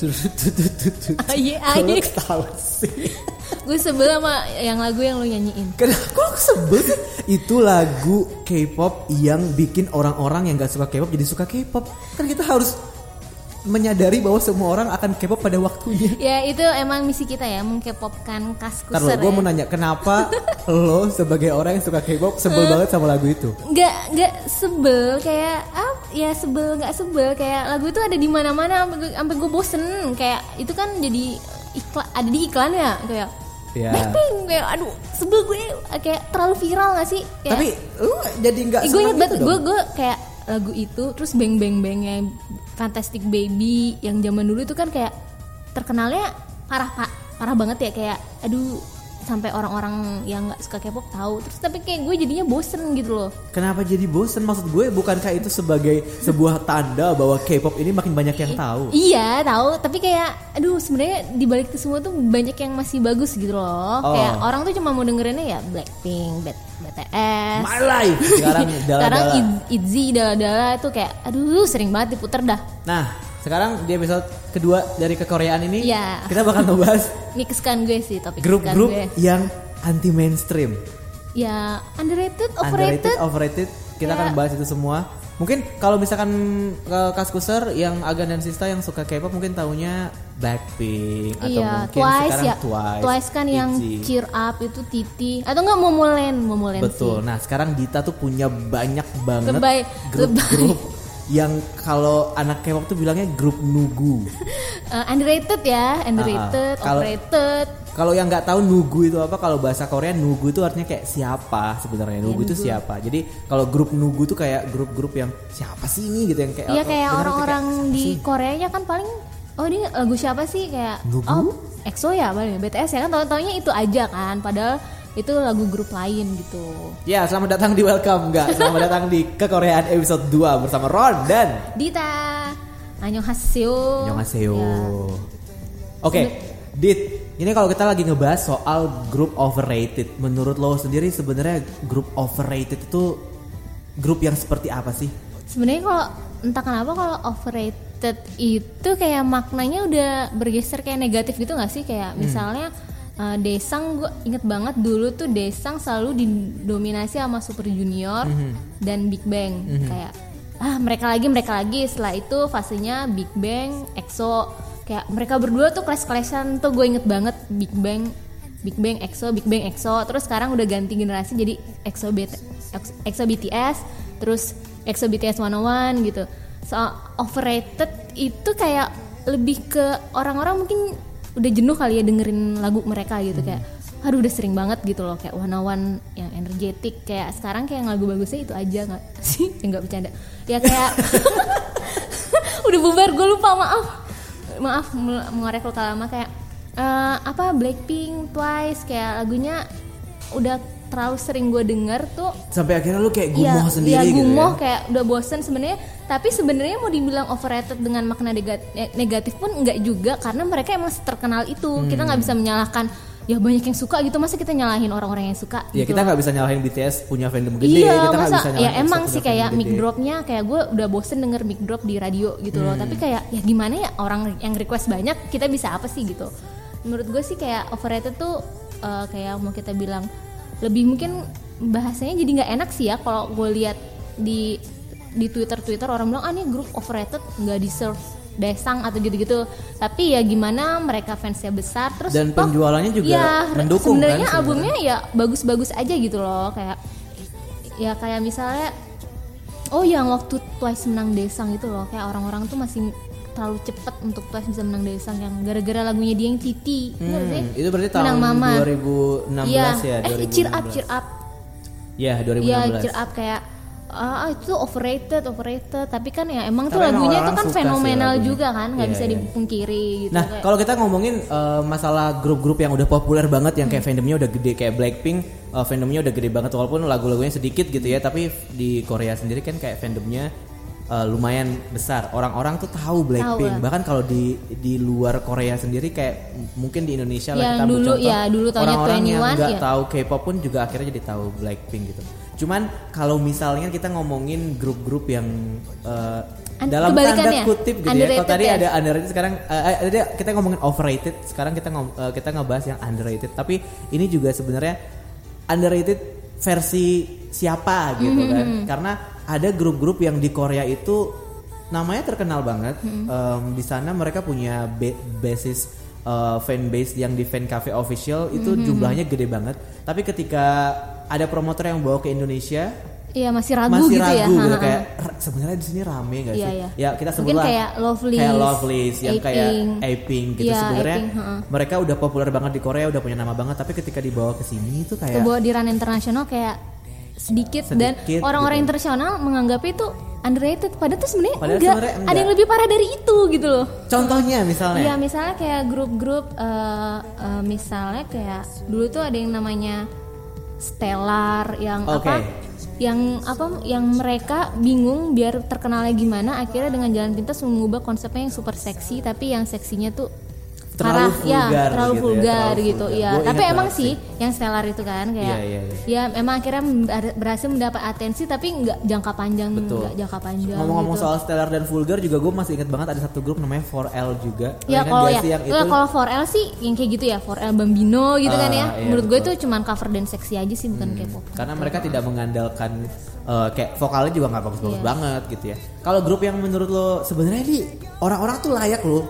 tut. Aye, ketawa sih? gue sebel sama yang lagu yang lo nyanyiin Kenapa kok sebel? Itu lagu K-pop yang bikin orang-orang yang gak suka K-pop jadi suka K-pop. Kan kita harus menyadari bahwa semua orang akan K-pop pada waktunya. ya itu emang misi kita ya mengkepopkan kaskuser Ntar lo, gue ya. mau nanya kenapa lo sebagai orang yang suka K-pop sebel banget sama lagu itu? nggak nggak sebel kayak ah ya sebel nggak sebel kayak lagu itu ada di mana-mana sampai gue- sampai gue bosen kayak itu kan jadi iklan ada di iklan ya kayak Ya. Blackpink kayak aduh sebel gue kayak terlalu viral gak sih kayak, Tapi lo jadi nggak gue inget banget gitu gue dong? gue kayak lagu itu terus beng beng bengnya Fantastic Baby yang zaman dulu itu kan kayak terkenalnya parah pak parah banget ya kayak aduh sampai orang-orang yang nggak suka K-pop tahu terus tapi kayak gue jadinya bosen gitu loh Kenapa jadi bosen? Maksud gue bukankah itu sebagai sebuah tanda bahwa K-pop ini makin banyak yang tahu? Iya tahu, tapi kayak aduh sebenarnya di balik itu semua tuh banyak yang masih bagus gitu loh. Oh. Kayak orang tuh cuma mau dengerinnya ya Blackpink, B- BTS. My life sekarang Sekarang dala-dala. I- ITZY dala-dala itu kayak aduh sering banget diputer dah. Nah, sekarang di episode kedua dari kekoreaan ini Iya. kita bakal ngebahas Ini kesukaan gue sih topik grup-grup yang anti mainstream. Ya underrated, Underrated, overrated. overrated. Kita Ya. akan bahas itu semua. Mungkin kalau misalkan uh, Kaskuser yang Agan dan Sista yang suka K-pop mungkin taunya Blackpink atau Iya, mungkin Twice sekarang ya. Twice. kan yang ITZY. cheer up itu Titi atau enggak Momoland, Momoland Betul. sih. Nah, sekarang Dita tuh punya banyak banget grup-grup yang kalau anak K-pop tuh bilangnya grup nugu. Eh, underrated ya, underrated, ah. Kalau- overrated. Kalau yang nggak tahu nugu itu apa, kalau bahasa Korea nugu itu artinya kayak siapa sebenarnya. Nugu itu nugu. siapa. Jadi kalau grup nugu tuh kayak grup-grup yang siapa sih ini gitu yang kayak Iya kayak orang-orang di sih? Koreanya kan paling oh ini lagu siapa sih kayak Nugu? oh EXO ya paling BTS ya kan tahu-taunya itu aja kan padahal itu lagu grup lain gitu. Ya, selamat datang di Welcome enggak. Selamat datang di Kekoreaan episode 2 bersama Ron dan Dita, annyeonghaseyo. Annyeonghaseyo. Ya. Oke, Dit. Ini kalau kita lagi ngebahas soal grup overrated, menurut lo sendiri sebenarnya grup overrated itu grup yang seperti apa sih? Sebenarnya kalau entah kenapa kalau overrated itu kayak maknanya udah bergeser kayak negatif gitu nggak sih kayak Hmm. misalnya uh, Desang gue inget banget dulu tuh Desang selalu didominasi sama Super Junior Hmm. dan Big Bang. Kayak ah mereka lagi mereka lagi. Setelah itu fasenya Big Bang EXO. Kayak mereka berdua tuh kelas-kelasan tuh gue inget banget. Big Bang Big Bang EXO Big Bang EXO. Terus sekarang udah ganti generasi jadi EXO BT, EXO BTS terus EXO BTS 101 gitu. So overrated itu kayak lebih ke orang-orang mungkin udah jenuh kali ya dengerin lagu mereka gitu kayak aduh udah sering banget gitu loh kayak one yang energetik. Kayak sekarang kayak yang lagu bagusnya itu aja nggak sih? Ya, nggak bercanda. Ya kayak udah bubar gue lupa maaf. Maaf mengorek luka lama kayak eh, apa Blackpink Twice kayak lagunya udah terlalu sering gue denger tuh Sampai akhirnya lu kayak Iya, gumoh sendiri iya, gitu gumoh ya. kayak udah bosen sebenarnya. Tapi sebenarnya mau dibilang overrated dengan makna nega- negatif pun enggak juga karena mereka emang terkenal itu. Kita nggak bisa menyalahkan ya banyak yang suka gitu. Masa kita nyalahin orang-orang yang suka Ya gitu kita loh. nggak bisa nyalahin BTS punya fandom gede, iya kita masa bisa nyalahin ya emang sih kayak mic dropnya kayak gue udah bosen denger mic drop di radio gitu loh. Hmm. tapi kayak ya gimana ya orang yang request banyak kita bisa apa sih? gitu. Menurut gue sih kayak overrated tuh eh, kayak mau kita bilang lebih mungkin bahasanya jadi nggak enak sih ya kalau gue lihat di di Twitter Twitter orang bilang ah ini grup overrated nggak deserve desang atau gitu-gitu tapi ya gimana mereka fansnya besar terus Dan toh, penjualannya juga ya, mendukung kan sebenarnya sebenarnya. albumnya ya bagus-bagus aja gitu loh kayak ya kayak misalnya oh yang waktu Twice menang Desang itu loh kayak orang-orang tuh masih terlalu cepet untuk Twice bisa menang Desang yang gara-gara lagunya dia yang Titi Hmm, sih? itu berarti tahun Menang Mama 2016 Iya. ya, eh 2016. cheer up cheer up Ya, 2016. Iya cheer up kayak ah itu overrated overrated tapi kan ya emang tuh Tapi lagunya tuh kan suka sih fenomenal lagunya. juga kan nggak Iya, bisa iya. dipungkiri gitu Nah, kalau kita ngomongin eh, masalah grup-grup yang udah populer banget yang Hmm. kayak fandomnya udah gede kayak Blackpink, eh, fandomnya udah gede banget walaupun lagu-lagunya sedikit gitu ya, tapi di Korea sendiri kan kayak fandomnya eh, lumayan besar. Orang-orang tuh tahu Blackpink. lah. Bahkan kalau di di luar Korea sendiri kayak mungkin di Indonesia lah Yang kita ambil dulu- contoh, ya, dulu orang-orang yang 21, nggak ya. tahu K-pop pun juga akhirnya jadi tahu Blackpink gitu. Cuman kalau misalnya kita ngomongin grup-grup yang eh, An- dalam tanda kutip gitu ya. Kalau tadi ya? ada underrated sekarang eh, eh, tadi kita ngomongin overrated, sekarang kita ngom- eh, kita ngebahas yang underrated. Tapi ini juga sebenarnya underrated versi siapa gitu Mhm, kan. Karena ada grup-grup yang di Korea itu namanya terkenal banget. Mhm. Em, di sana mereka punya ba- basis eh, fan base yang di fan cafe official itu Mhm. jumlahnya gede banget. Tapi ketika ada promotor yang bawa ke Indonesia Iya masih ragu masih gitu ya. ragu gitu Ha-ha. kayak "R- sebenarnya di sini rame gak Iya, sih? iya. Ya kita sebut Mungkin lah kayak Lovelyz, kayak Lovelyz yang kayak. Apink gitu Iya, sebenarnya mereka udah populer banget di Korea udah punya nama banget tapi ketika dibawa ke sini itu kayak Kebawa di ranah internasional kayak sedikit, dan Sedikit, orang-orang gitu. internasional menganggap itu underrated padahal tuh sebenarnya enggak. sebenarnya ada enggak. yang lebih parah dari itu gitu loh contohnya misalnya Iya misalnya kayak grup-grup eh, eh, misalnya kayak dulu tuh ada yang namanya Stellar yang Oke. apa yang apa yang mereka bingung biar terkenalnya gimana akhirnya dengan jalan pintas mengubah konsepnya yang super seksi tapi yang seksinya tuh Terlalu parah ya vulgar terlalu gitu ya, vulgar terlalu gitu vulgar. ya Gua tapi ingat emang banget sih yang Stellar itu kan kayak Iya, iya, iya. ya emang akhirnya ber- berhasil mendapat atensi tapi nggak jangka panjang Betul. nggak jangka panjang ngomong-ngomong gitu. soal stellar dan vulgar juga gue masih inget banget ada satu grup namanya 4L juga Ya Kan kalau ya, yang ya itu kalau 4L sih yang kayak gitu ya 4L Bambino gitu kan Ah, ya. iya, Menurut gue itu cuman cover dan seksi aja sih bukan K-pop. karena mereka tidak mengandalkan eh, kayak vokalnya juga nggak bagus-bagus Iya. banget gitu ya. Kalau grup yang menurut lo sebenarnya di orang-orang tuh layak lo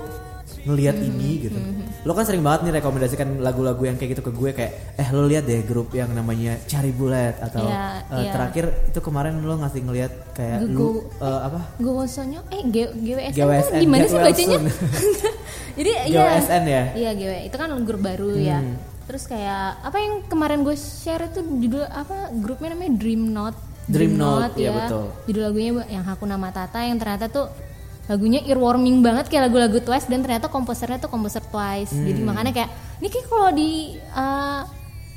ngelihat Mhm, ini gitu. Lo kan sering banget nih rekomendasikan lagu-lagu yang kayak gitu ke gue kayak eh lo lihat deh grup yang namanya Cherry Bullet atau Iya, eh, iya. terakhir itu kemarin lo ngasih ngelihat kayak lu eh, apa? Gue wosonyo eh G- GWSN, GWSN, gimana Get sih bacanya? Jadi iya. GWSN ya? Iya GW. Itu kan grup baru ya. Hmm. Terus kayak apa yang kemarin gue share itu judul apa grupnya namanya Dream Note. Dream Note, iya, betul. Judul lagunya yang Hakuna Matata yang ternyata tuh lagunya earwarming banget kayak lagu-lagu Twice dan ternyata komposernya tuh komposer Twice. Hmm. Jadi makanya kayak ini kayak kalau di uh,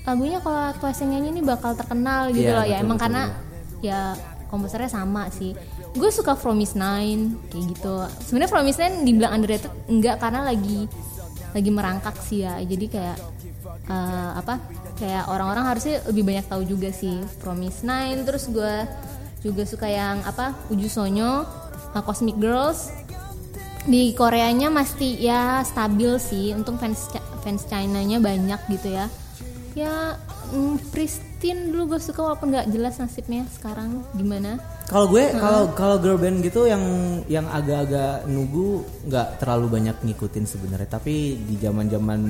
lagunya kalau Twice yang nyanyi ini bakal terkenal gitu Iya, loh ya betul, emang betul, karena ya komposernya sama sih. Gue suka Promise Nine kayak gitu. Sebenarnya Promise Nine dibilang underrated enggak karena lagi lagi merangkak sih ya. Jadi kayak eh, apa? Kayak orang-orang harusnya lebih banyak tahu juga sih Promise Nine. Terus gue juga suka yang apa? Uju Sonyo, uh, Cosmic Girls. Di Koreanya masih ya stabil sih. Untung fans fans China-nya banyak gitu ya. Ya mm, Pristine dulu gue suka walaupun nggak jelas nasibnya sekarang gimana. Kalau gue kalau kalau girl band gitu yang yang agak-agak nunggu nggak terlalu banyak ngikutin sebenarnya tapi di zaman-zaman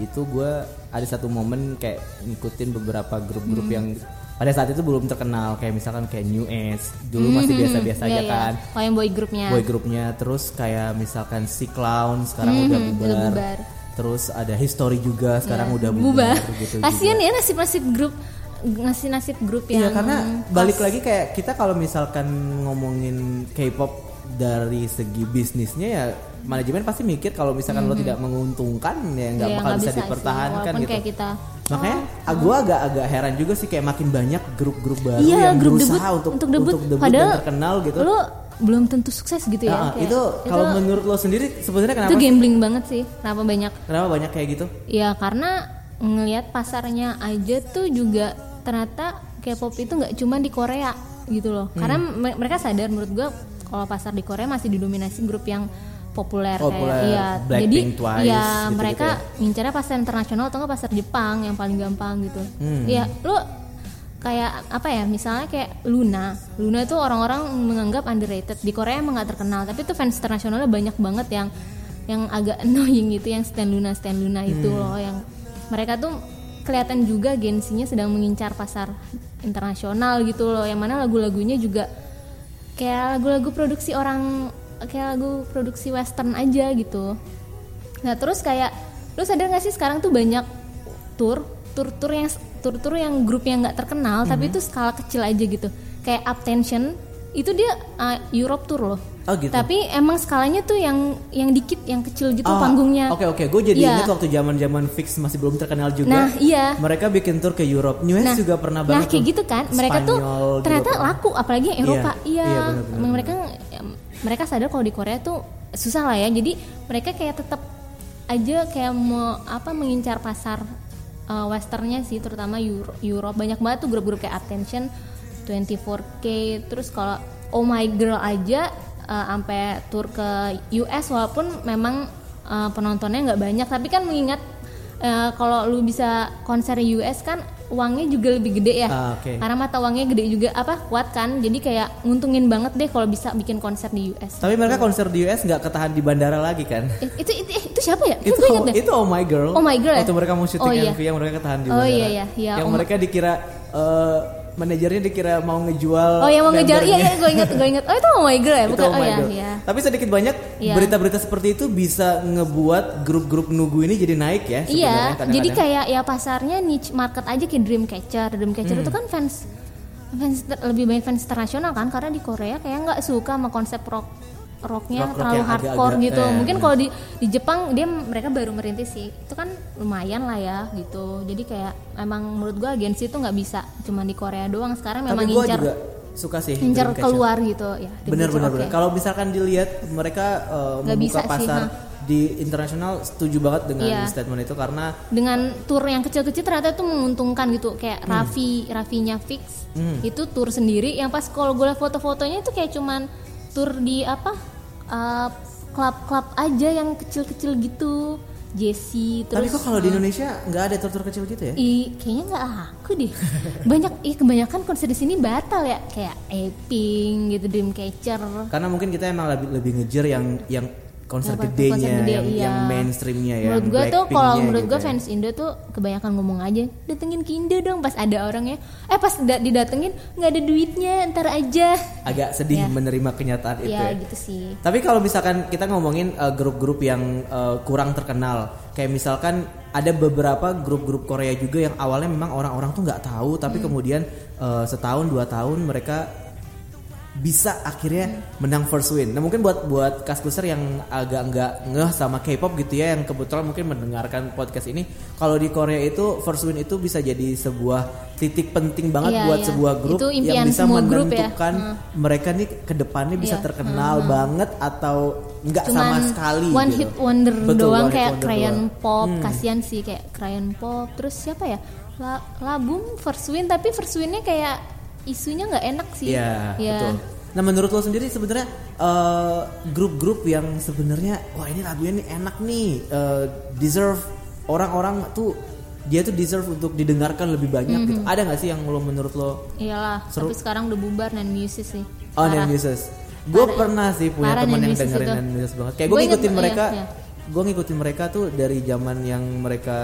itu gue ada satu momen kayak ngikutin beberapa grup-grup yang pada saat itu belum terkenal kayak misalkan kayak New Age dulu masih biasa-biasa Iya, aja iya. kan Oh yang boy grupnya. boy grupnya terus kayak misalkan si Clown sekarang udah Mhm, bubar. udah bubar. terus ada History juga sekarang Ya, udah bubar, bubar. gitu Kasian ya nasib-nasib grup ngasih nasib grup Iya yang karena pas. balik lagi kayak kita kalau misalkan ngomongin K-pop dari segi bisnisnya ya manajemen pasti mikir kalau misalkan lo tidak menguntungkan ya nggak Iya, bakal bisa, sih, dipertahankan walaupun gitu. kayak kita Makanya ah, gue agak agak heran juga sih kayak makin banyak grup-grup baru Iya, yang grup berusaha debut untuk untuk debut, debut padahal dan terkenal gitu. lu belum tentu sukses gitu ya. Nah, kayak- itu kalau menurut lo sendiri sebenarnya kenapa? itu sih? gambling banget sih. Kenapa banyak? Kenapa banyak kayak gitu? Ya karena ngelihat pasarnya aja tuh juga ternyata K-pop itu nggak cuma di Korea gitu loh. Hmm. Karena me- mereka sadar menurut gua kalau pasar di Korea masih didominasi grup yang populer, Populer, kayak iya jadi Twice, ya gitu-gitu mereka ya. ngincarnya pasar internasional atau nggak pasar Jepang yang paling gampang gitu Hmm. ya lu kayak apa ya misalnya kayak Luna Luna tuh orang-orang menganggap underrated di Korea emang nggak terkenal tapi tuh fans internasionalnya banyak banget yang yang agak annoying gitu yang Stan Luna Stan Luna itu Hmm. loh yang mereka tuh kelihatan juga gensinya sedang mengincar pasar internasional gitu loh yang mana lagu-lagunya juga kayak lagu-lagu produksi orang kayak lagu produksi western aja gitu. Nah terus kayak lu sadar gak sih sekarang tuh banyak tour tour tour yang tour tour yang grup yang nggak terkenal tapi itu skala kecil aja gitu. Kayak Uptension itu dia uh, Europe tour loh Oh, gitu. tapi emang skalanya tuh yang yang dikit yang kecil gitu Ah, panggungnya Oke oke, gue jadi Iya. ingat waktu zaman-zaman fix masih belum terkenal juga. Nah, iya. Mereka bikin tour ke Europe. New Age juga pernah nah banget. kayak tuh. gitu kan mereka tuh Spanyol juga ternyata pernah. laku apalagi yang Eropa Iya, iya, iya, mereka mereka sadar kalau di Korea tuh susah lah ya jadi mereka kayak tetap aja kayak mau apa mengincar pasar uh, westernnya sih terutama Euro, Europe banyak banget tuh grup-grup kayak Attention 24K terus kalau Oh My Girl aja eh, sampai tour ke US walaupun memang eh, penontonnya nggak banyak tapi kan mengingat eh, kalau lu bisa konser US kan uangnya juga lebih gede ya Ah, oke. karena mata uangnya gede juga apa kuat kan jadi kayak nguntungin banget deh kalau bisa bikin konser di US Tapi mereka konser di US nggak ketahan di bandara lagi kan? Eh, itu itu, itu siapa ya itu deh itu Oh My Girl. Oh My Girl ya? Waktu mereka mau syuting Oh, iya. MV yang mereka ketahan di Oh, bandara. iya, iya. Iya, yang Oh mereka dikira eh, manajernya dikira mau ngejual. oh yang mau ngejar iya iya gue inget gue inget oh itu oh my girl ya Itu bukan Oh oh, ya ya Tapi sedikit banyak Iya. berita-berita seperti itu bisa ngebuat grup-grup nugu ini jadi naik ya. Iya, jadi kayak ya pasarnya niche market aja kayak Dreamcatcher. Dreamcatcher Hmm. itu kan fans fans lebih banyak fans internasional kan karena di Korea kayak nggak suka sama konsep rock rocknya Rock-rock terlalu yang hardcore agak-agak, gitu. eh, Mungkin bener. kalau di di Jepang dia mereka baru merintis sih. Itu kan lumayan lah ya gitu. Jadi kayak emang menurut gua agensi itu nggak bisa cuma di Korea doang. Sekarang Tapi memang gue ngincar juga suka sih. Dreamcatcher. keluar gitu ya. Bener bener oke. bener. Kalau misalkan dilihat mereka Nggak membuka bisa sih, pasar ha. di internasional setuju banget dengan Iya. statement itu karena dengan tour yang kecil-kecil ternyata itu menguntungkan gitu kayak Hmm. Raffi Raffinya fix itu tour sendiri yang pas kalau gue foto-fotonya itu kayak cuman tour di apa uh, klub-klub aja yang kecil-kecil gitu. Jesse tapi terus kok kalau di Indonesia nggak ada tur-tur kecil gitu ya? i kayaknya nggak laku deh. Banyak ih kebanyakan konser di sini batal ya. Kayak Eping gitu Dreamcatcher. Karena mungkin kita emang lebih lebih ngejar yang yang konser gedenya, konser gede, yang, iya. yang mainstreamnya ya. Menurut gue tuh kalau menurut gitu gue ya. fans Indo tuh kebanyakan ngomong aja datengin ke Indo dong pas ada orangnya eh pas da- didatengin nggak ada duitnya ntar aja agak sedih Ya. menerima kenyataan itu. ya ya. gitu sih Tapi kalau misalkan kita ngomongin uh, grup-grup yang uh, kurang terkenal, kayak misalkan ada beberapa grup-grup Korea juga yang awalnya memang orang-orang tuh nggak tahu, tapi Hmm. kemudian uh, setahun dua tahun mereka bisa akhirnya menang first win. Nah mungkin buat buat kaskuser yang agak nggak ngeh sama K-pop gitu ya, yang kebetulan mungkin mendengarkan podcast ini, kalau di Korea itu first win itu bisa jadi sebuah titik penting banget Iya, buat iya. sebuah grup yang bisa semua grup ya. menentukan mereka nih ke depannya bisa Iya. terkenal banget atau nggak sama sekali one gitu. hit wonder Betul, doang one kayak wonder Crayon doang. Pop Hmm. kasihan sih kayak Crayon Pop terus siapa ya La Labum First Win tapi First Winnya kayak isunya nggak enak sih Iya, Ya. betul. Nah, menurut lo sendiri sebenarnya eh, grup-grup yang sebenarnya wah ini lagunya nih enak nih, eh, deserve orang-orang tuh dia tuh deserve untuk didengarkan lebih banyak gitu. Mhm. Ada nggak sih yang lo menurut lo iyalah Seru. tapi sekarang udah bubar dan Muses sih Oh. Nan Muses. Gue Parah. pernah sih punya teman yang dengerin. Nan Muses banget. Kayak gue Gua inget, ngikutin iya, mereka, iya. gue ngikutin mereka tuh dari zaman yang mereka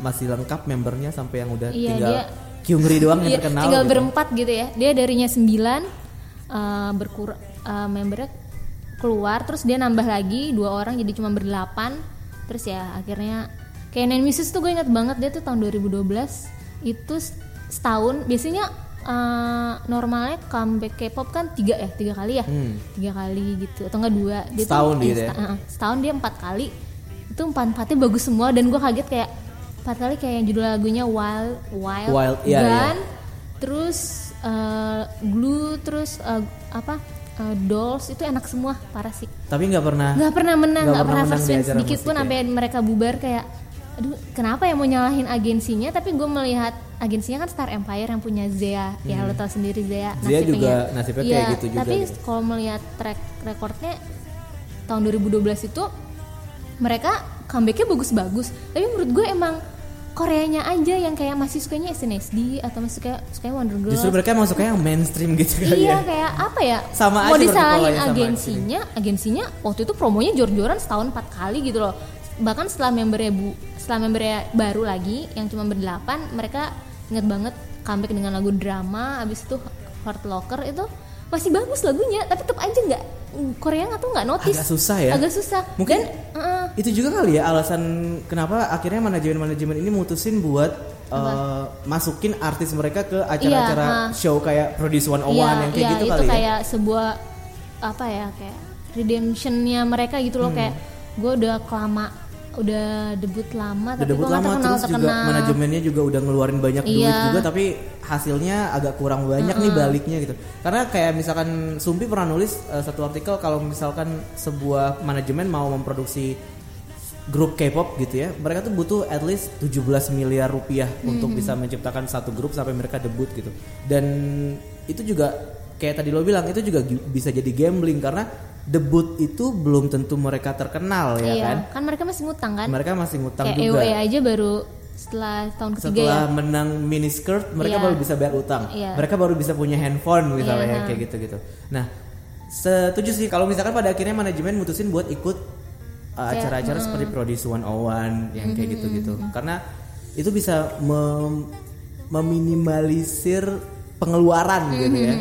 masih lengkap membernya sampai yang udah Iya, tinggal dia- Kyungri doang yang Iya, terkenal. tinggal gitu. berempat gitu ya dia darinya sembilan eh, berkurang eh, membernya keluar terus dia nambah lagi dua orang jadi cuma berdelapan terus ya akhirnya kayak Nine Muses tuh gue inget banget dia tuh tahun 2012 itu setahun biasanya eh, normalnya comeback K-pop kan tiga ya tiga kali ya tiga kali gitu atau enggak dua dia Hmm. Setahun tuh, gitu ya? seta- setahun dia empat kali itu empat empatnya bagus semua dan gue kaget kayak empat kali kayak yang judul lagunya Wild Wild, Wild, iya, Gun, terus eh, Glue terus eh, apa eh, Dolls itu enak semua parah sih Tapi nggak pernah. nggak pernah menang Nggak pernah pernah first win sedikit pun ya? sampai mereka bubar kayak aduh kenapa ya mau nyalahin agensinya tapi gue melihat agensinya kan Star Empire yang punya Zea ya lo tau sendiri Zea Hmm. Zea juga ya. nasibnya Iya, kayak gitu juga tapi gitu. kalau melihat track recordnya tahun 2012 itu mereka comebacknya bagus-bagus tapi menurut gue emang Koreanya aja yang kayak masih sukanya SNSD atau masih suka sukanya Wonder Girls Justru mereka emang suka yang mainstream gitu kali Iya ya. kayak apa ya? Sama Mau aja disalahin sama agensinya, agensinya waktu itu promonya jor-joran setahun empat kali gitu loh. Bahkan setelah membernya bu, setelah membernya baru lagi yang cuma berdelapan, mereka inget banget comeback dengan lagu drama, abis itu Heart Locker itu masih bagus lagunya, tapi tetap aja nggak Korea nggak tuh nggak notice. Agak susah ya? Agak susah. Mungkin- Dan uh, Itu juga kali ya alasan kenapa akhirnya manajemen-manajemen ini mutusin buat uh, masukin artis mereka ke acara-acara Iya, show kayak Produce 101 Iya, yang kayak iya, gitu itu kali ya. kayak sebuah apa ya kayak redemptionnya mereka gitu Hmm. loh kayak gue udah kelama udah debut lama Udah tapi debut lama terkenal terus juga terkenal manajemennya juga udah ngeluarin banyak duit Iya. juga tapi hasilnya agak kurang banyak nih baliknya gitu. Karena kayak misalkan Sumpi pernah nulis uh, satu artikel kalau misalkan sebuah manajemen mau memproduksi grup K-pop gitu ya, mereka tuh butuh at least 17 miliar rupiah untuk Mm-hmm. bisa menciptakan satu grup sampai mereka debut gitu. Dan itu juga kayak tadi lo bilang itu juga bisa jadi gambling karena debut itu belum tentu mereka terkenal ya iya, kan kan mereka masih ngutang kan? mereka masih ngutang Kayak juga EOE aja baru setelah tahun ketiga setelah ya. menang mini skirt mereka Iya. baru bisa bayar utang Iya. mereka baru bisa punya handphone misalnya Iya. kayak gitu gitu nah setuju sih kalau misalkan pada akhirnya manajemen mutusin buat ikut uh, acara-acara seperti Produce 101 yang kayak gitu gitu karena itu bisa mem- meminimalisir pengeluaran gitu ya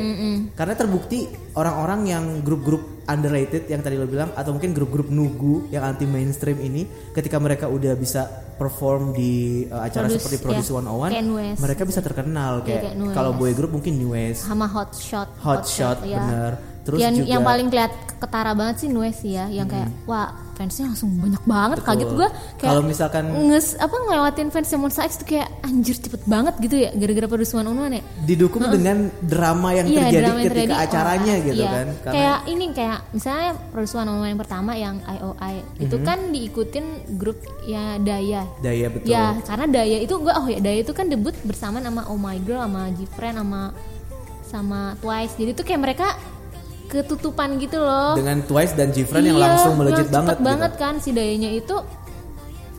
karena terbukti orang-orang yang grup-grup underrated yang tadi lo bilang atau mungkin grup-grup nugu yang anti mainstream ini ketika mereka udah bisa perform di uh, acara Produce, seperti Produce ya. 101 Kayak Nues. mereka bisa terkenal Iya, kayak kayak Nues. kalau boy group mungkin Nues sama hot shot Hot Shot, ya. bener. Terus yang, juga- yang paling keliat ketara banget sih Nues sih ya yang kayak wah fansnya langsung banyak banget Betul. kaget gue kayak Kalau misalkan- nges apa ngelewatin fans Monsta X tuh kayak anjir cepet banget gitu ya gara-gara on one ya didukung dengan drama yang Iya, terjadi drama yang ketika terjadi, acaranya oh, gitu iya. kan kayak ini kayak misalnya on one yang pertama yang IOI itu Mhm. kan diikutin grup ya Daya daya betul Ya, karena Daya itu gue oh ya Daya itu kan debut bersama sama Oh My Girl sama Gfriend sama sama Twice. Jadi tuh kayak mereka ketutupan gitu loh. dengan Twice dan yang Iya, langsung melejit cepet banget gitu. banget kan si Dayanya itu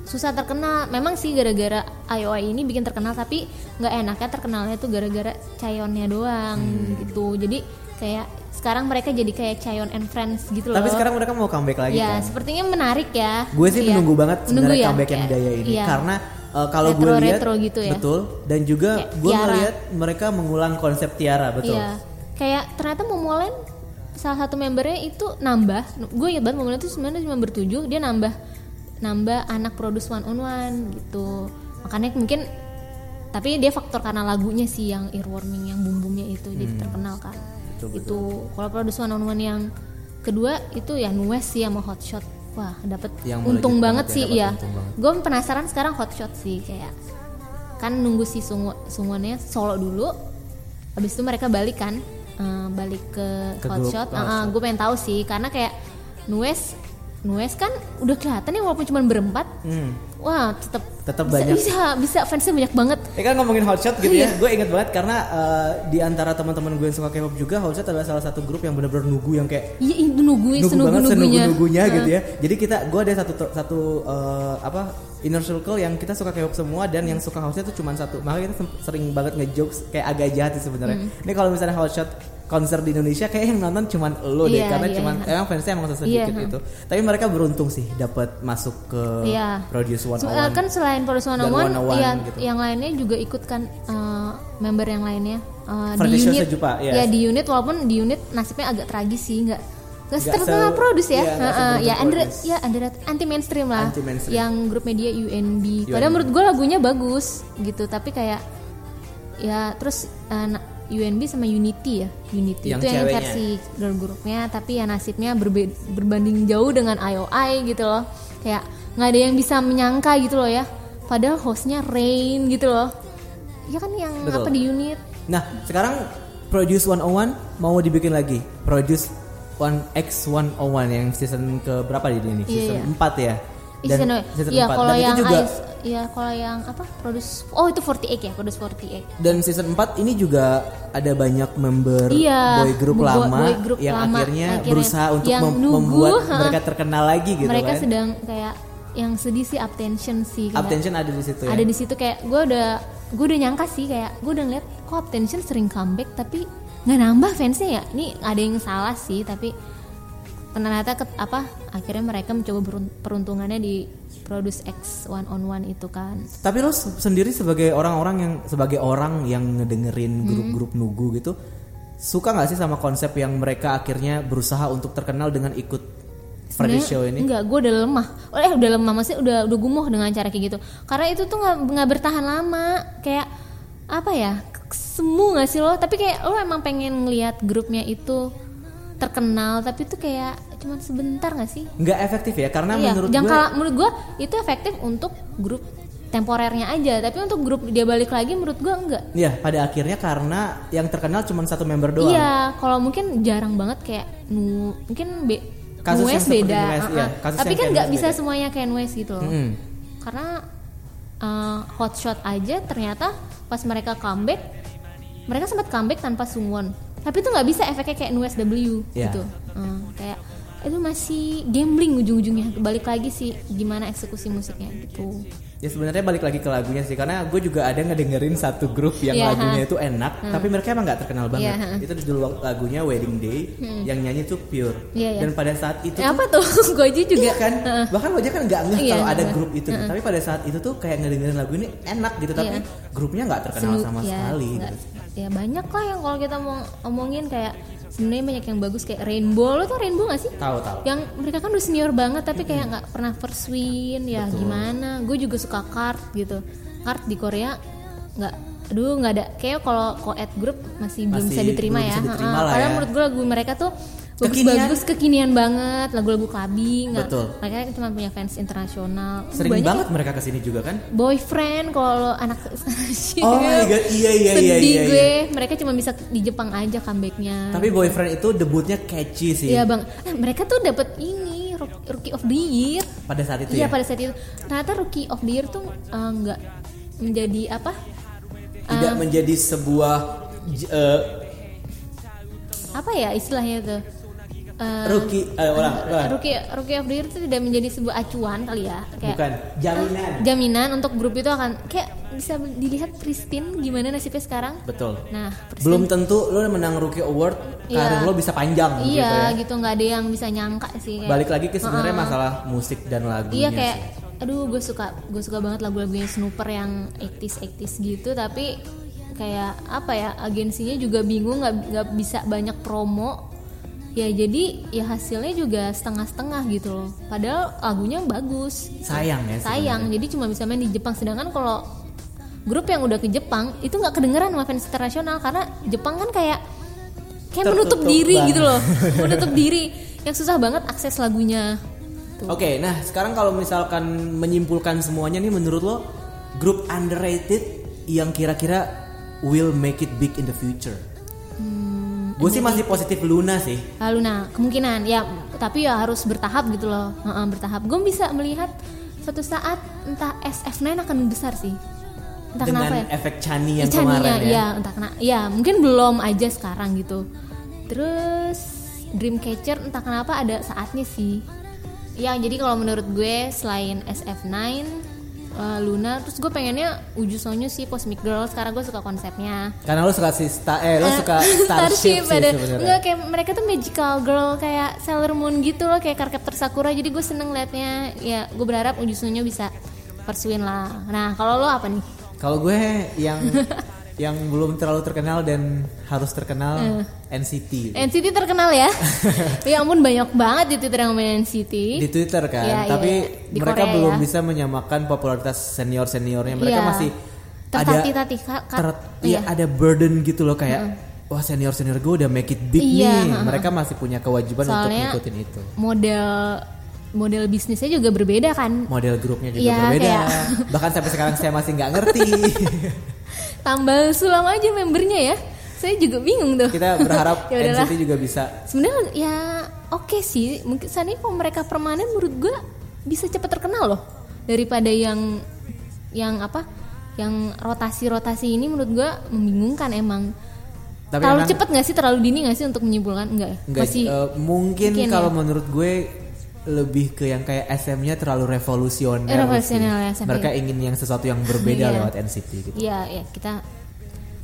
susah terkenal. Memang sih gara-gara IOI ini bikin terkenal tapi nggak enaknya terkenalnya tuh gara-gara Chayonnya doang Hmm. gitu. Jadi kayak sekarang mereka jadi kayak Chayon and Friends gitu loh. tapi sekarang mereka mau comeback lagi ya kan sepertinya menarik ya. gue sih Iya. menunggu banget Menunggu sebenarnya ya? comeback yang Kayak- daya ini iya. karena uh, kalau gue lihat gitu ya. betul dan juga gue ngeliat mereka mengulang konsep Tiara betul Iya. Kayak ternyata Momoland salah satu membernya itu nambah. Gue ingat banget Momoland itu sebenarnya cuma bertujuh, dia nambah nambah anak produce one on one gitu. Makanya mungkin tapi dia faktor karena lagunya sih yang earworming yang bum bumnya itu jadi terkenal kan. Hmm. Betul, Itu kalau produce one on one yang kedua itu ya Nues sih sama Hotshot. Wah, dapat Yang untung banget banget ya, sih iya. banget. Gue penasaran sekarang Hotshot sih kayak kan nunggu si Sungwon Sungwonnya solo dulu habis itu mereka balik kan eh, balik ke, Ke hot grup, shot ke Hot gue pengen tahu sih karena kayak Nues Nues kan udah kelihatan ya walaupun cuma berempat Hmm. Wah tetap bisa, banyak. bisa bisa fansnya banyak banget Ya kan ngomongin Hotshot gitu Iya. ya, gue inget banget karena uh, di antara teman-teman gue yang suka K-pop juga Hotshot adalah salah satu grup yang benar-benar nugu yang kayak iya itu nungguin nunggu senunggu banget nunggunya senunggu-nunggunya gitu ya. Jadi kita gue ada satu satu uh, apa inner circle yang kita suka K-pop semua dan yang suka house-nya tuh cuma satu. Makanya kita sering banget ngejokes kayak agak jahat sih sebenarnya. Hmm. Ini kalau misalnya house shot konser di Indonesia kayak yang nonton cuma lo deh Iya, karena iya, cuman iya. emang fansnya emang sesedikit Iya, itu. Tapi mereka beruntung sih dapat masuk ke Iya. Produce One So, eh, kan selain Produce 101, 101 ya, gitu. yang lainnya juga ikut kan eh, member yang lainnya eh, di unit. Sejupa, yes. Ya di unit walaupun di unit nasibnya agak tragis sih, nggak nggak Nggak terkenal se- produce ya, iya, nggak Heeh, seberuntung ya under Produce. ya under anti mainstream lah, Anti-mainstream. yang grup media UNB. UNB. Padahal menurut gue lagunya bagus gitu, tapi kayak ya terus eh, na- UNB sama Unity ya, Unity Yang itu yang ceweknya. versi girl groupnya, tapi ya nasibnya berbe- berbanding jauh dengan IOI gitu loh, kayak nggak ada yang bisa menyangka gitu loh ya, padahal hostnya Rain gitu loh, ya kan yang Betul. apa di unit, Nah, sekarang Produce 101 mau dibikin lagi. Produce 1X101 yang season ke berapa di ini? Iya, Season iya. 4 ya. Ih, season, season iya 4. kalau Dan yang itu juga Ice, ya kalau yang apa produce, oh itu 48 ya, produce 48. dan season 4 ini juga ada banyak member Iya, boy group boy- lama boy group yang lama. akhirnya, Akhirnya berusaha untuk mem- nunggu, membuat ha. mereka terkenal lagi gitu Mereka kan. sedang kayak yang sedih sih attention sih kayak Attention ada di situ ya. ada di situ kayak gue udah gue udah nyangka sih kayak gue udah ngeliat kok attention sering comeback tapi nggak nambah fansnya ya ini ada yang salah sih tapi ternyata ke, apa akhirnya mereka mencoba peruntungannya di produce X one on one itu kan Tapi lo se- sendiri sebagai orang-orang yang sebagai orang yang ngedengerin Hmm. grup-grup nugu gitu, suka nggak sih sama konsep yang mereka akhirnya berusaha untuk terkenal dengan ikut Sebenarnya Show ini? Enggak, gue udah lemah. Oh, Eh udah lemah maksudnya udah udah gumuh dengan cara kayak gitu. Karena itu tuh nggak nggak bertahan lama. Kayak apa ya? Semu nggak sih lo? Tapi kayak lo emang pengen ngeliat grupnya itu terkenal, tapi itu kayak cuman sebentar nggak sih? Nggak efektif ya karena iya, menurut jangka gue menurut gue itu efektif untuk grup temporernya aja, tapi untuk grup dia balik lagi menurut gue enggak. ya pada akhirnya karena yang terkenal cuma satu member doang. Iya, kalau mungkin jarang banget kayak nu mungkin be, Kasus Nues beda, Nues, uh-uh. iya, kasus tapi kan nggak bisa beda. semuanya kayak Nues gitu loh. Mm-mm. Karena uh, hotshot aja ternyata pas mereka comeback, mereka sempat comeback tanpa Sungwon. Tapi itu nggak bisa efeknya kayak Nues W Iya. gitu. Uh, kayak itu masih gambling ujung-ujungnya balik lagi sih gimana eksekusi musiknya gitu Ya sebenarnya balik lagi ke lagunya sih karena gue juga ada ngedengerin satu grup yang Iya, lagunya ha. itu enak tapi mereka emang nggak terkenal banget. Ha. Itu dulu lagunya Wedding Day yang nyanyi tuh Pure. Iya, iya. Dan pada saat itu tuh- apa tuh gue aja juga Iya kan, bahkan lo aja kan nggak ngeh Iya, kalau ada grup itu. gitu. Tapi pada saat itu tuh kayak ngedengerin lagu ini enak gitu, tapi Iya. grupnya nggak terkenal sama ya, sekali. nggak- gitu. ya banyak lah yang kalau kita mau omongin kayak sebenarnya banyak yang bagus kayak Rainbow lo tuh Rainbow gak sih Tahu tahu. yang mereka kan udah senior banget tapi kayak nggak pernah first win ya Betul. gimana gue juga suka kart gitu kart di Korea nggak aduh nggak ada kayak kalau co-ed group masih, belum Masih bisa diterima belum ya bisa diterima karena ya. menurut gue lagu mereka tuh. Bagus-bagus kekinian banget lagu-lagu clubbing nggak mereka cuma punya fans internasional Sering Banyak banget mereka ke sini juga kan? boyfriend kalau anak Oh my God, iya, iya, sedih iya, iya, gue mereka cuma bisa di Jepang aja comebacknya Tapi boyfriend itu debutnya catchy sih. Iya bang, eh, mereka tuh dapat ini Rook- Rookie of the Year. Pada saat itu Iya ya. pada saat itu. Ternyata Rookie of the Year tuh eh, nggak menjadi apa? Tidak Ah. menjadi sebuah eh, Apa ya istilahnya tuh? Eh, rookie, eh, ulang, ulang. Rookie Rookie of the Year itu tidak menjadi sebuah acuan kali ya, kayak bukan jaminan. jaminan untuk grup itu akan kayak bisa dilihat Pristine gimana nasibnya sekarang. Betul. Nah, Pristine Belum tentu lo menang rookie award Iya. karir lo bisa panjang gitu iya ya. gitu nggak ada yang bisa nyangka sih. Kayak, Balik lagi ke sebenarnya Heeh. masalah musik dan lagunya Iya kayak sih. aduh gue suka gue suka banget lagu-lagunya Snooper yang 80s 80s gitu tapi kayak apa ya agensinya juga bingung nggak nggak bisa banyak promo ya jadi ya hasilnya juga setengah-setengah gitu loh padahal lagunya bagus Sayang ya. sayang jadi cuma bisa main di Jepang sedangkan kalau grup yang udah ke Jepang itu nggak kedengeran sama fans internasional karena Jepang kan kayak kayak menutup diri banget. gitu loh menutup diri yang susah banget akses lagunya. Oke, nah sekarang kalau misalkan menyimpulkan semuanya nih menurut lo grup underrated yang kira-kira will make it big in the future? Gue sih masih positif Luna sih. Lalu nah kemungkinan ya. Tapi ya harus bertahap gitu loh. Heeh, bertahap. Gue bisa melihat suatu saat entah SF9 akan besar sih. Entah dengan kenapa ya. efek Chani yang Chania, kemarin ya. ya entah kenapa ya mungkin belum aja sekarang gitu. Terus Dreamcatcher entah kenapa ada saatnya sih. Ya jadi kalau menurut gue selain SF9 eh, Luna terus gue pengennya Ujusonyo sih Cosmic Girl. Sekarang gue suka konsepnya. Karena lo suka si Star, eh lo Eh, suka Starship, sih ada. sebenarnya. enggak kayak mereka tuh magical girl kayak Sailor Moon gitu loh kayak Cardcaptor Sakura. Jadi gue seneng liatnya. Ya gue berharap Ujusonyo bisa pursuin lah. Nah kalau lo apa nih? Kalau gue yang yang belum terlalu terkenal dan harus terkenal Eh. NCT. NCT terkenal ya ya ampun banyak banget di Twitter yang main NCT Di Twitter kan, iya, tapi iya. Di mereka Korea belum ya. bisa menyamakan popularitas senior seniornya. Mereka Iya. masih Kak. ter- Iya. iya, ada burden gitu loh kayak wah senior senior gue udah make it big Iya, nih. ha-ha. Mereka masih punya kewajiban Soalnya- untuk ngikutin itu. model model bisnisnya juga berbeda kan Model grupnya juga Iya, berbeda. kayak- Bahkan sampai sekarang saya masih nggak ngerti. tambal sulam aja membernya ya. Saya juga bingung tuh. Kita berharap Ya. NCT juga bisa. Sebenarnya ya oke sih. Mungkin seandainya kalau mereka permanen menurut gue bisa cepet terkenal loh. Daripada yang yang apa? Yang rotasi-rotasi ini menurut gue membingungkan emang. Tapi terlalu emang- cepet nggak sih? Terlalu dini nggak sih untuk menyimpulkan? Enggak ya? Enggak, masih eh, mungkin, mungkin kalau ya. menurut gue lebih ke yang kayak SM-nya terlalu revolusioner. Eh, revolusioner ya, Mereka ingin yang sesuatu yang berbeda Iya. lewat NCT gitu. Iya ya kita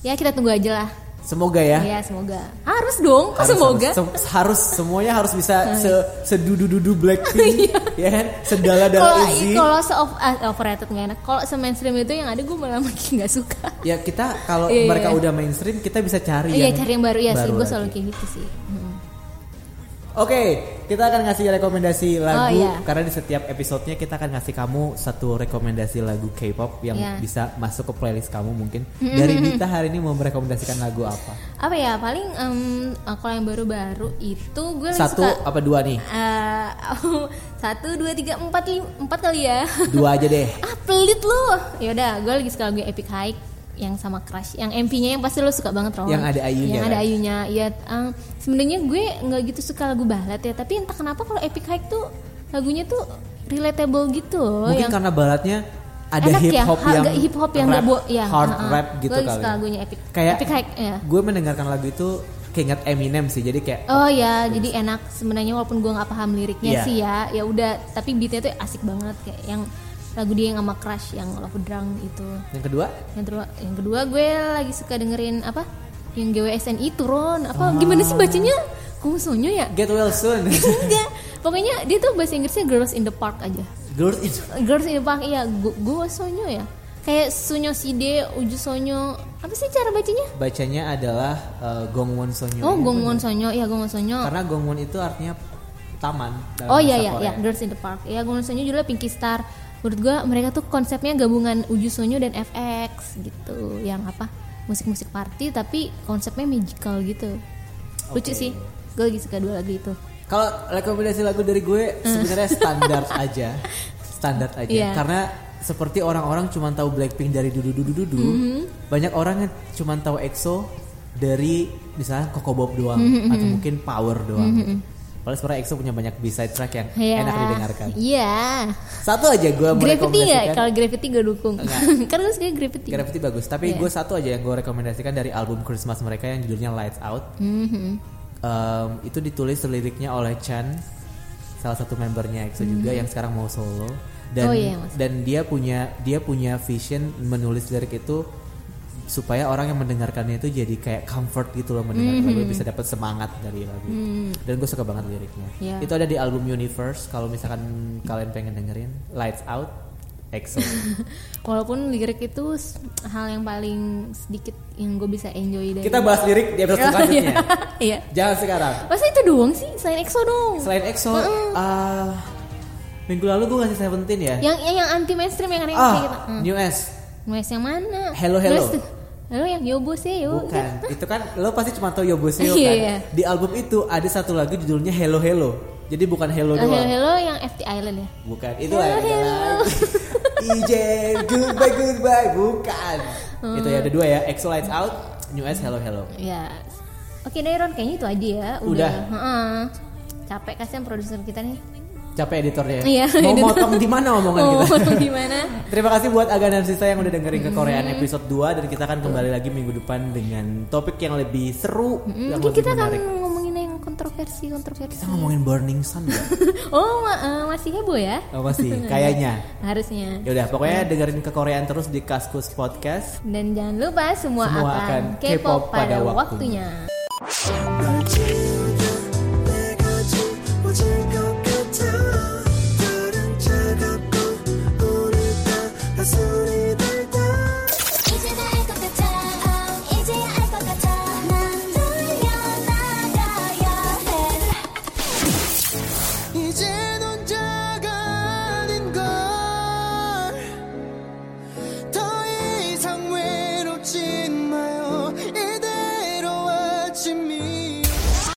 ya kita tunggu aja lah Semoga ya. ya semoga harus dong Harus, semoga harus, se- harus semuanya harus bisa se sedudu-dudu Blackpink ya kan sedala Iya. kalau dala Izzy kalau se ah, overrated nggak enak kalau se mainstream itu yang ada gue malah makin nggak suka ya kita kalau Iya, mereka iya. udah mainstream kita bisa cari iya yang cari yang baru ya sih gue selalu kayak gitu sih Mm. Oke, kita akan ngasih rekomendasi lagu iya. karena di setiap episodenya kita akan ngasih kamu satu rekomendasi lagu K-pop yang Iya. bisa masuk ke playlist kamu mungkin. Dari Dita hari ini mau merekomendasikan lagu apa? apa ya paling eh, kalau yang baru-baru itu gue Satu suka apa dua nih? eh, satu dua tiga empat lima empat kali ya Dua aja deh. ah pelit lu yaudah gue lagi suka lagu Epic High yang sama Crush yang MP-nya yang pasti lo suka banget Ron Yang ada ayunya, yang ada kan? ayunya ya eh, sebenarnya gue nggak gitu suka lagu balad ya tapi entah kenapa kalau Epic High tuh lagunya tuh relatable gitu loh Mungkin yang karena balatnya ada enak hip ya, hop ha- yang hip hop yang rap, bo- ya, hard ha-ha. rap gitu gue kali. suka lagunya Epic Kayak Epic High ya gue mendengarkan lagu itu keinget Eminem sih jadi kayak Oh ya, jadi enak sebenarnya walaupun gua nggak paham liriknya Iya. sih ya. Ya udah, tapi beatnya tuh asik banget kayak yang lagu dia yang sama Crush yang Love Drunk itu. yang kedua Yang kedua, yang kedua gue lagi suka dengerin apa? Yang GWSNI turun Ah. apa? Gimana sih bacanya? Kumusonyo ya? Get Well Soon Enggak. Pokoknya dia tuh bahasa Inggrisnya Girls in the Park aja. Girls in Girls in the Park iya, gue sonyo ya. Kayak Sunyo Side, Uju Sonyo. Apa sih cara bacanya? bacanya adalah uh, Gongwon Sonyo Oh, Gongwon Sonyo. Iya, Gongwon Sonyo. karena Gongwon itu artinya taman dalam Oh iya iya iya, Girls in the Park. Ya, Gongwon Sonyo juga Pinky Star. Menurut gua mereka tuh konsepnya gabungan Uju Sonyo dan FX gitu. Yang apa? Musik-musik party tapi konsepnya magical gitu. Lucu Oke. sih. Gue lagi suka dua lagu itu. Kalau rekomendasi lagu dari gue sebenarnya standar aja, standar aja. Iya. Karena seperti orang-orang cuma tahu Blackpink dari dudu dudu dudu, Mm-hmm. banyak orang yang cuma tahu EXO dari misalnya Coco Bob doang Mm-hmm. atau mungkin Power doang. Padahal sebenarnya EXO punya banyak B-side track yang Iya. enak didengarkan. Iya. Satu aja gue Gravity nggak? merekomendasikan. Kalau Gravity gue dukung. Karena gue suka Gravity. Gravity bagus, tapi Iya. gue satu aja yang gue rekomendasikan dari album Christmas mereka yang judulnya Lights Out. Mhm. Um, itu ditulis liriknya oleh Chan, salah satu membernya EXO juga yang sekarang mau solo. Dan Hmm. Oh iya, dan dia punya dia punya vision menulis lirik itu supaya orang yang mendengarkannya itu jadi kayak comfort gitu loh mendengar Hmm. lagu bisa dapat semangat dari lagu itu. Dan gue suka banget liriknya. Iya. Itu ada di album Universe kalau misalkan kalian pengen dengerin Lights Out EXO. Walaupun lirik itu hal yang paling sedikit yang gue bisa enjoy dari. Kita bahas lirik di episode Iya, selanjutnya. Iya. Jangan sekarang. Masa itu doang sih selain EXO dong. Selain EXO, ah, minggu lalu gue ngasih Seventeen ya. Yang yang, yang anti mainstream yang aneh ah, gitu. Hmm. New S. Noise yang mana? Hello, Hello. Tuh. Hello yang Yobo yo. Bukan, itu kan lo pasti cuma tahu Yoboseo Iya, kan. iya. Di album itu ada satu lagu judulnya Hello Hello. Jadi bukan Hello Oh, hello, doang. hello yang FT Island ya. Bukan, itu Hello, hello. EJ, goodbye goodbye, bukan. Hmm. Itu ya ada dua ya, EXO Lights Out, New S Hello Hello. Ya. Oke deh Ron, kayaknya itu aja ya. Udah. Heeh. Capek kasihan produser kita nih. Capek editornya. Iya, Mau editor. motong di mana omongan Oh, kita? gimana? Terima kasih buat Aga dan Sisa yang udah dengerin ke Korean Hmm. episode 2 dan kita akan kembali lagi minggu depan dengan topik yang lebih seru, yang Mungkin lebih kita akan menarik. ngomongin yang kontroversi kontroversi. Kita ngomongin Burning Sun ya? Oh, ma- eh, masih heboh ya? Oh masih, kayaknya. Harusnya. Yaudah, pokoknya dengerin ke Korean terus di Kaskus Podcast. Dan jangan lupa semua, Semua akan akan K-pop K-pop pada pada waktunya. waktunya.